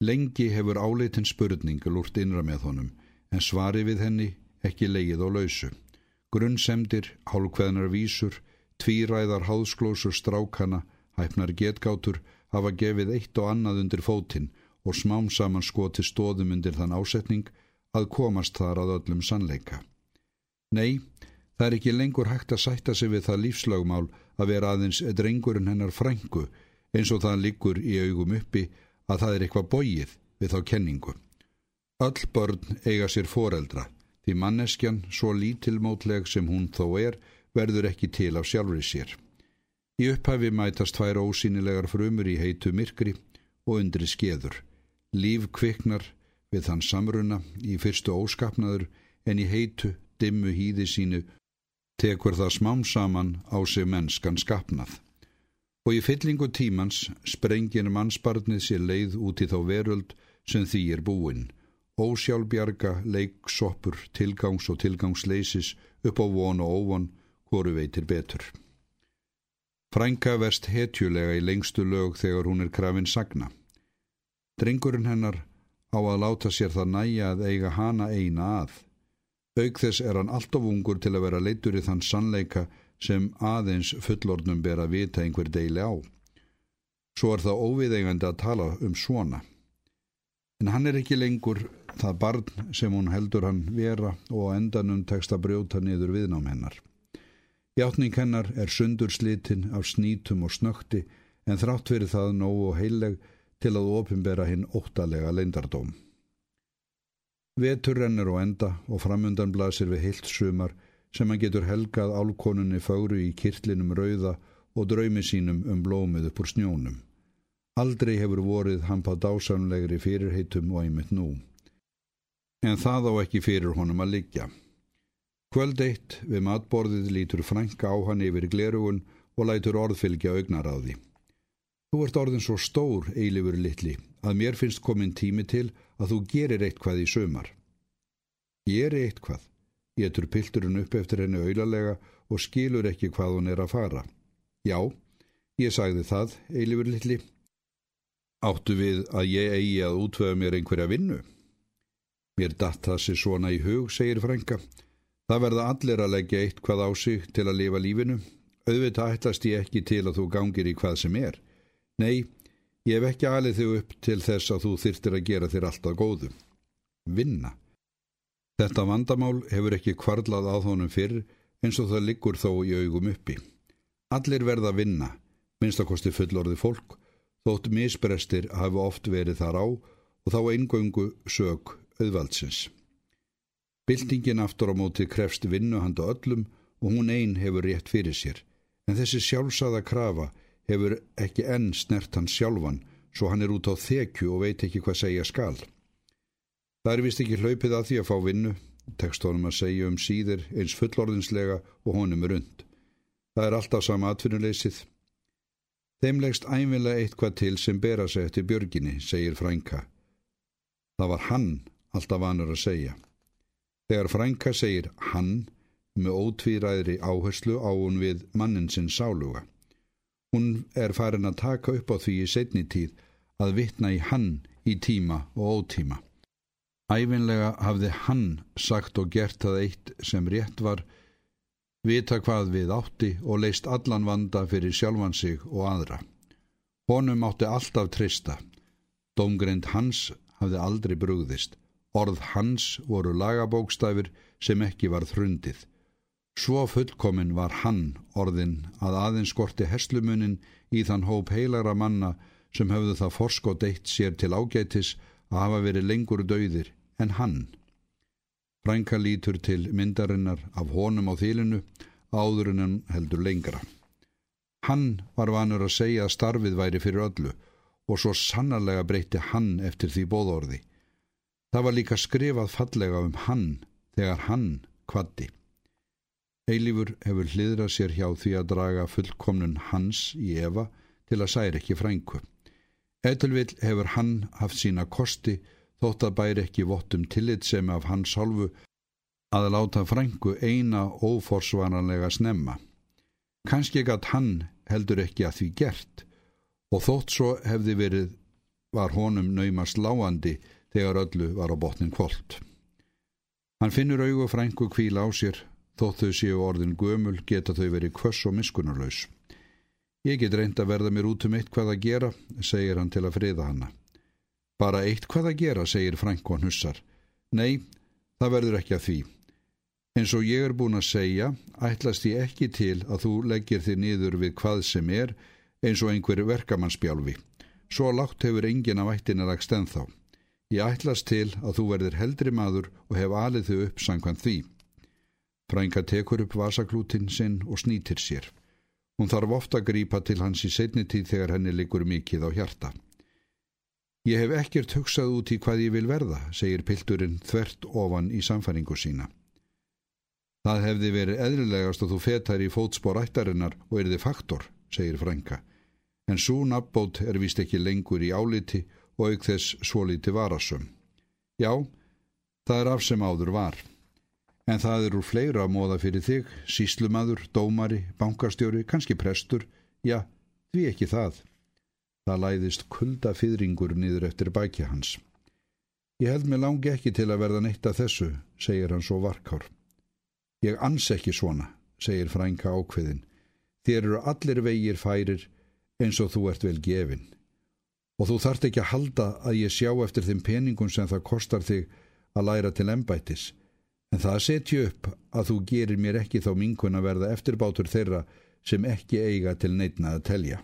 Lengi hefur áleitin spurning lúrt innra með honum, en svari við henni ekki leið á lausu. Grunnsemdir, hálkveðnar vísur, tvíræðar háðsklósur strákana, hæfnar getgátur, hafa gefið eitt og annað undir fótinn og smám saman skoti stóðum undir þann ásetning að komast þar að öllum sannleika. Nei, það er ekki lengur hægt að sætta sig við það lífslagmál að vera aðeins drengurinn hennar frængu eins og það liggur í augum uppi að það er eitthvað bóið við þá kenningu. Öll börn eiga sér foreldra, því manneskjan, svo lítilmótleg sem hún þó er, verður ekki til af sjálfri sér. Í upphafi mætast tvær ósýnilegar frumur í heitu myrkri og undri skeður. Líf kviknar við þann samruna í fyrstu óskapnaður en í heitu, dimmu hýði sínu tekur það smám saman á sig mennskan skapnað. Og í fyllingu tímans sprengir mannsbarnið sér leið út í þá veröld sem því er búinn. Ósjálfbjarga, leiksoppur, tilgangs og tilgangsleysis upp á von og óvon, hvoru veitir betur. Frænka verst hetjulega í lengstu lög þegar hún er krafin sagna. Drengurinn hennar á að láta sér það næja að eiga hana eina að. Auk þess er hann alltof ungur til að vera leitur í þann sannleika sem aðeins fullornum ber að vita einhver deili á. Svo er það óviðeigandi að tala um svona. En hann er ekki lengur það barn sem hún heldur hann vera og endanum tekst að brjóta niður viðnám hennar. Játning hennar er sundur slitinn af snítum og snökti en þrátt verið það nóg og heileg til að ofinbera hinn óttalega leindardóm. Vetur rennur og enda og framundan blasir við heilt sumar sem hann getur helgað álkonunni fáru í kirtlinum rauða og draumi sínum um blómið upp úr snjónum. Aldrei hefur vorið hann pá dásamlegri fyrirheitum og einmitt nú. En það á ekki fyrir honum að liggja. Kvöld eitt við matborðið lítur frænka á hann yfir glerugun og lætur orðfylgja augnar á því. Þú ert orðin svo stór, eilifur litli, að mér finnst komin tími til að þú gerir eitthvað í sömar. Gerir eitthvað? Getur pilturinn upp eftir henni auðlalega og skilur ekki hvað hún er að fara. Já, ég sagði það, eilifur litli. Áttu við að ég eigi að útvöða mér einhverja vinnu? Mér datt það sér svona í hug, segir frænka. Það verða allir að leggja eitt hvað á sig til að lifa lífinu. Auðvitað ætlast ég ekki til að þú gangir í hvað sem er. Nei, ég hef ekki alið þig upp til þess að þú þyrtir að gera þér alltaf góðu. Vinna. Þetta vandamál hefur ekki kvarlað á þónum fyrr eins og það liggur þó í augum uppi. Allir verða að vinna, minnstakosti fullorði fólk, þótt misbrestir hafi oft verið þar á og þá eingöngu sög auðvaldsins. Bildingin aftur á móti krefst vinnu handa öllum og hún einn hefur rétt fyrir sér. En þessi sjálfsaða krafa hefur ekki enn snert hans sjálfan svo hann er út á þekju og veit ekki hvað segja skal. Það er vist ekki hlaupið að því að fá vinnu, tekst honum að segja um síður eins fullorðinslega og honum er und. Það er alltaf sama atvinnuleysið. Þeimlegst æmilega eitthvað til sem bera sig eftir björginni, segir Frænka. Það var hann alltaf vanur að segja. Þegar frænka segir hann með ótvíræðri áherslu á hún við mannin sinn sáluga. Hún er farin að taka upp á því í setni tíð að vitna í hann í tíma og ótíma. Æfinlega hafði hann sagt og gert það eitt sem rétt var, vita hvað við átti og leist allan vanda fyrir sjálfan sig og aðra. Honum átti alltaf trista. Dómgreind hans hafði aldrei brugðist. Orð hans voru lagabókstafir sem ekki var þrundið. Svo fullkomin var hann orðin að aðeins skorti heslumunin í þann hóp heilagra manna sem höfðu það forskot eitt sér til ágætis að hafa verið lengur döðir en hann. Frænka lítur til myndarinnar af honum á þýlinu áður en heldur lengra. Hann var vanur að segja að starfið væri fyrir öllu og svo sannarlega breyti hann eftir því bóðorði. Það var líka skrifað fallega um hann þegar hann kvatti. Eilífur hefur hliðrað sér hjá því að draga fullkomnun hans í Eva til að særi ekki frængu. Etilvill hefur hann haft sína kosti þótt að bæri ekki vottum tillit sem af hans hálfu að láta frængu eina óforsvaranlega snemma. Kanski gætt hann heldur ekki að því gert og þótt svo hefði verið var honum naumast láandi þegar öllu var á botnin kvöld. Hann finnur augu frængu kvíla á sér, þótt þau séu orðin gömul geta þau verið kvöss og miskunarlaus. Ég get reynd að verða mér út um eitt hvað að gera, segir hann til að friða hanna. Bara eitt hvað að gera, segir hann hussar. Nei, það verður ekki að því. En svo ég er búin að segja, ætlast ég ekki til að þú leggir þig niður við hvað sem er eins og einhver verkamannsbjálfi. Svo látt hefur engin af ættina lagst ennþá. Ég ætlast til að þú verðir heldri maður og hef alið þau upp sangkvæmt því. Frænka tekur upp vasaklútin sinn og snýtir sér. Hún þarf ofta að grípa til hans í setni tíð þegar henni liggur mikið á hjarta. Ég hef ekkert hugsað út í hvað ég vil verða, segir pilturinn þvert ofan í samfæringu sína. Það hefði verið eðrilegast að þú fetar í fótspor ættarinnar og erði faktor, segir Frænka. En svo nafnbót er vist ekki lengur í áliti og auk þess svo liti varasum. Já, það er af sem áður var. En það eru fleira að móða fyrir þig, síslumadur, dómari, bankastjóri, kannski prestur, já, því ekki það. Það læðist kulda fyrringur niður eftir bæki hans. Ég held mig langi ekki til að verða neitt að þessu, segir hann svo varkár. Ég ans ekki svona, segir frænka ákveðin. Þér eru allir vegir færir eins og þú ert vel gefin og þú þart ekki að halda að ég sjá eftir þeim peningum sem það kostar þig að læra til embætis, en það setju upp að þú gerir mér ekki þá minkun að verða eftirbátur þeirra sem ekki eiga til neitna að telja.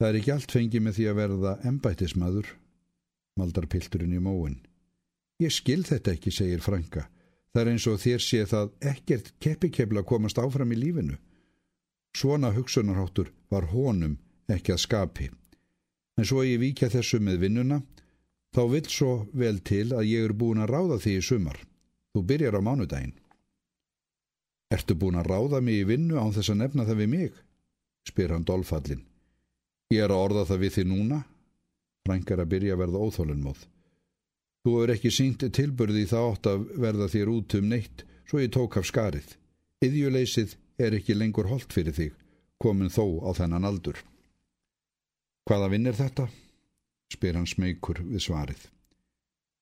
Það er ekki allt fengið með því að verða embætismadur, maldar pilturinn í móin. Ég skil þetta ekki, segir Franka. Það er eins og þér sé það ekkert keppikebla komast áfram í lífinu. Svona hugsunarháttur var honum ekki að skapi en svo ég víkja þessu með vinnuna, þá vil svo vel til að ég er búin að ráða því í sumar. Þú byrjar á mánudaginn. Ertu búin að ráða mig í vinnu án þess að nefna það við mig? spyr hann dolfallin. Ég er að orða það við því núna. Frængar að byrja að verða óþólunmóð. Þú hefur ekki sínt tilbörði þá átt að verða þér út um neitt, svo ég tók af skarið. Yðjuleysið er ekki lengur holdt fyrir þig, komin þó á þennan aldur. Hvaða vinn er þetta? spyr hann smeykur við svarið.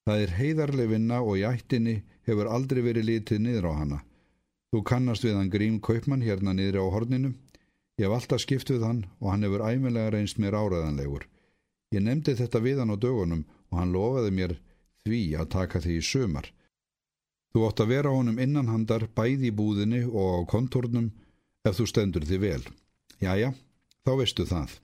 Það er heiðarlega vinna og í ættinni hefur aldrei verið litið niður á hana. Þú kannast við hann Grím Kaupmann hérna niður á horninu. Ég hef alltaf skipt við hann og hann hefur æmilega reynst mér áræðanlegur. Ég nefndi þetta við hann á dögunum og hann lofaði mér því að taka því í sömar. Þú ótt að vera honum innanhandar bæði í búðinni og á kontórnum ef þú stendur því vel. Jæja, þá veistu það.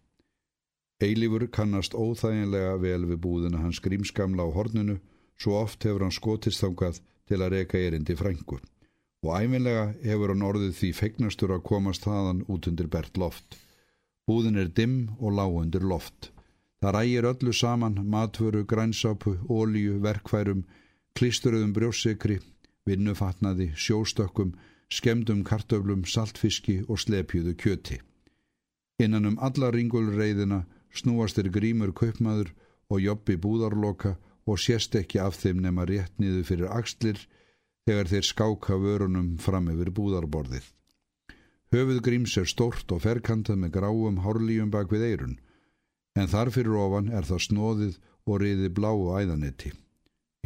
Eilífur kannast óþæginlega vel við búðina hans grímskamla á horninu, svo oft hefur hann skotist þangað til að reyka erindi frængu. Og æminlega hefur hann orðið því feignastur að komast þaðan út undir bert loft. Búðin er dimm og lág undir loft. Það rægir öllu saman matvöru, grænsápu, ólíu, verkværum, klisturuðum brjóssikri, vinnufatnaði, sjóstökkum, skemdum kartöflum, saltfiski og slepjuðu kjöti. Innan um alla ringulreiðina snúast er grímur kaupmaður og jobbi búðarloka og sést ekki af þeim nema rétt niður fyrir axlir þegar þeir skáka vörunum fram yfir búðarborðið. Höfuð gríms er stort og ferkantað með gráum hárlíum bak við eirun, en þar fyrir ofan er það snóðið og riði bláu æðanetti.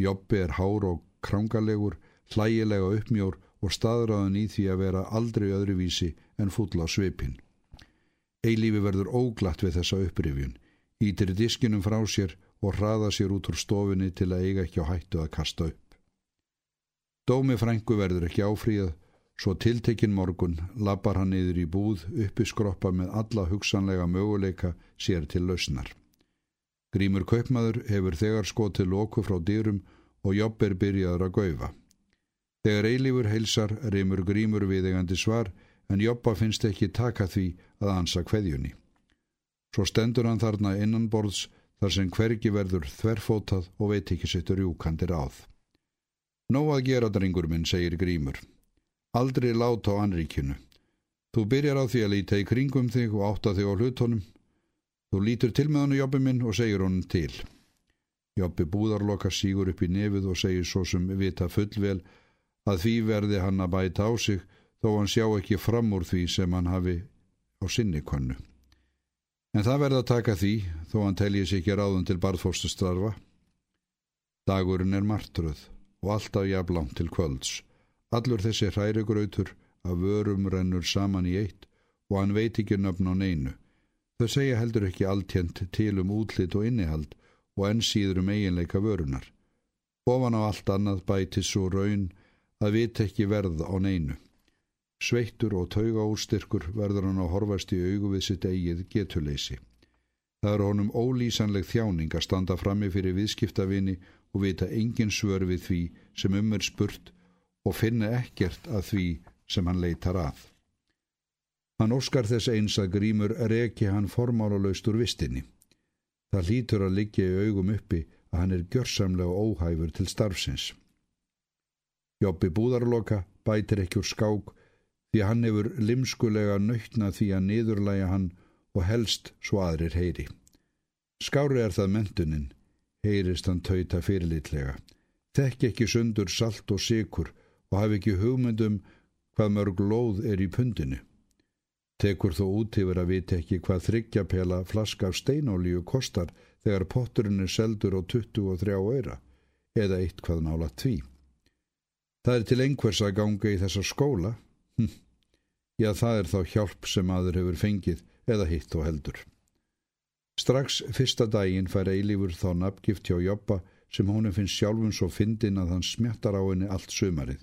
Jobbi er hár og krangalegur, hlægilega uppmjór og staðræðan í því að vera aldrei öðruvísi en full á svipin. Eilífi verður óglatt við þessa upprifjun, ítir diskinum frá sér og hraða sér út úr stofinni til að eiga ekki á hættu að kasta upp. Dómi frængu verður ekki áfríðað, svo tiltekinn morgun lappar hann niður í búð uppi skroppa með alla hugsanlega möguleika sér til lausnar. Grímur kaupmaður hefur þegar skotið loku frá dýrum og jobb er byrjaður að gaufa. Þegar eilífur heilsar reymur grímur viðegandi svar en Jobba finnst ekki taka því að ansa kveðjunni. Svo stendur hann þarna innanborðs þar sem hvergi verður þverfótað og veit ekki sittur júkandir áð. Nó að gera drengur minn, segir Grímur. Aldrei láta á anríkjunu. Þú byrjar á því að líta í kringum þig og átta þig á hlutónum. Þú lítur til með hann í jobbi minn og segir honum til. Jobbi búðarloka sígur upp í nefið og segir svo sem vita fullvel að því verði hann að bæta á sig þó hann sjá ekki fram úr því sem hann hafi á sinni konnu. En það verða að taka því, þó hann telji sér ekki ráðun til barðfórstustarfa. Dagurinn er martröð og alltaf jafnlangt til kvölds. Allur þessi hrærigrautur af vörum rennur saman í eitt og hann veit ekki nöfn á neinu. Þau segja heldur ekki alltjent til um útlitt og innihald og enn síður um eiginleika vörunar. Ofan á allt annað bæti svo raun að vit ekki verð á neinu. Sveittur og tauga úrstyrkur verður hann að horfast í augu við sitt eigið getuleysi. Það er honum ólýsanleg þjáning að standa frammi fyrir viðskiptavinni og vita engin svör við því sem um er spurt og finna ekkert að því sem hann leitar að. Hann óskar þess eins að grímur reki hann formálulegst úr vistinni. Það lítur að liggja í augum uppi að hann er gjörsamlega óhæfur til starfsins. Jobbi búðarloka bætir ekki úr skák því hann hefur limskulega nöytna því að niðurlæja hann og helst svo aðrir heyri. Skári er það mentunin, heyrist hann tauta fyrirlitlega. Þekk ekki sundur salt og sikur og hafi ekki hugmyndum hvað mörg lóð er í pundinu. Tekur þó út yfir að viti ekki hvað þryggjapela flaska af steinólíu kostar þegar potturinn er seldur á 23 öyra eða eitt hvað nála tví. Það er til einhvers að ganga í þessa skóla Hm. Já, það er þá hjálp sem aður hefur fengið eða hitt og heldur. Strax fyrsta daginn fær Eilífur þá nafngift hjá Joppa sem honum finnst sjálfum svo fyndin að hann smjattar á henni allt sumarið.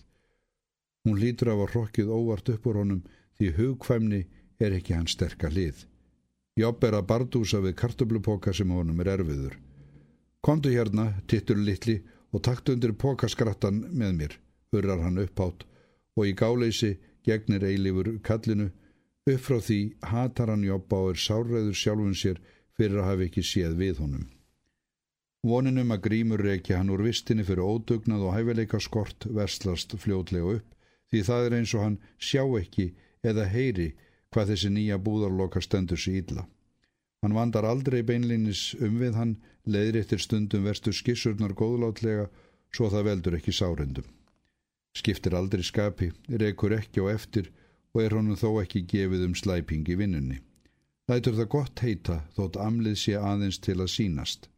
Hún lítur af að rokkið óvart upp úr honum því hugkvæmni er ekki hans sterka hlið. Jobb er að bardúsa við kartublupoka sem honum er erfiður. Kondu hérna, tittur litli og takt undir pokaskrattan með mér, urrar hann uppátt og í gáleysi gegnir eilifur kallinu, upp frá því hatar hann jobba og er sárreður sjálfun sér fyrir að hafa ekki séð við honum. Voninum að grímur reykja hann úr vistinni fyrir ódugnað og hæfileika skort verslast fljótlega upp því það er eins og hann sjá ekki eða heyri hvað þessi nýja búðarloka stendur sér ílla. Hann vandar aldrei beinlinis um við hann, leiðir eftir stundum verstu skissurnar góðlátlega svo það veldur ekki sárendum skiptir aldrei skapi, reykur ekki á eftir og er honum þó ekki gefið um slæping í vinnunni. Lætur það gott heita þótt amlið sé aðeins til að sínast.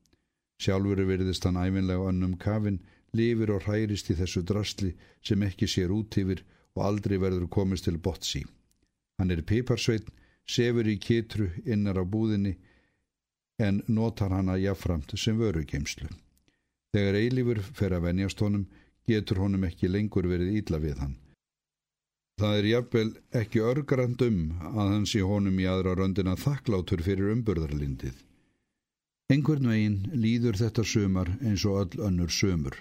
Sjálfur verðist hann æfinlega önnum kafin, lifir og hærist í þessu drastli sem ekki sér út yfir og aldrei verður komist til botsi. Hann er piparsveitn, sefur í kitru innar á búðinni en notar hann að jafnframt sem vörugeimslu. Þegar eilífur fer að venjast honum getur honum ekki lengur verið ídla við hann. Það er jafnvel ekki örgrand um að hans í honum í aðra röndina þakklátur fyrir umburðarlindið. Engurn veginn líður þetta sömar eins og öll önnur sömur,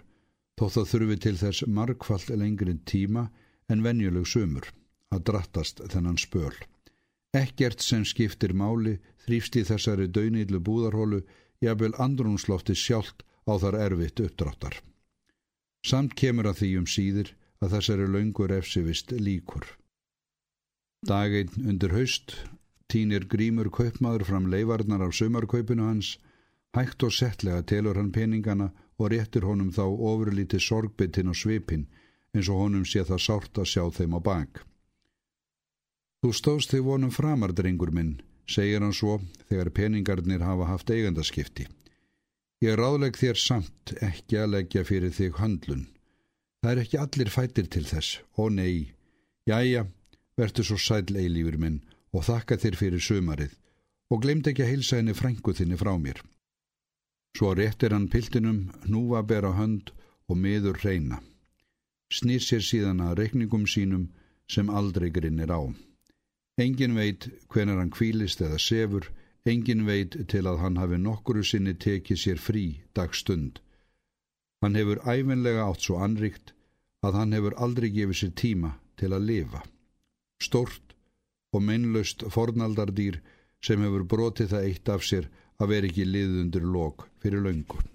þó það þurfi til þess markfall lengri tíma en venjuleg sömur að drattast þennan spöl. Ekkert sem skiptir máli þrýfst í þessari döynýlu búðarhólu jafnvel andrúnslofti sjálft á þar erfitt uppdráttar. Samt kemur að því um síður að þessari laungur efsivist líkur. Daginn undir haust týnir grímur kaupmaður fram leifarnar af sömarkaupinu hans, hægt og settlega telur hann peningana og réttir honum þá ofurlítið sorgbyttin og svipin eins og honum sé það sárt að sjá þeim á bak. Þú stóðst þig vonum framar, drengur minn, segir hann svo þegar peningarnir hafa haft eigandaskipti. Ég ráðleg þér samt ekki að leggja fyrir þig handlun. Það er ekki allir fættir til þess, ó nei. Jæja, verður svo sæl eilífur minn og þakka þér fyrir sömarið og glemt ekki að heilsa henni frængu þinni frá mér. Svo réttir hann piltinum, hnúfa bera hönd og miður reyna. Snýr sér síðan að reikningum sínum sem aldrei grinnir á. Engin veit hvenar hann kvílist eða sefur, Engin veit til að hann hafi nokkuru sinni tekið sér frí dagstund. Hann hefur æfinlega átt svo anrikt að hann hefur aldrei gefið sér tíma til að lifa. Stort og meinlaust fornaldardýr sem hefur brotið það eitt af sér að vera ekki liðundur lok fyrir löngun.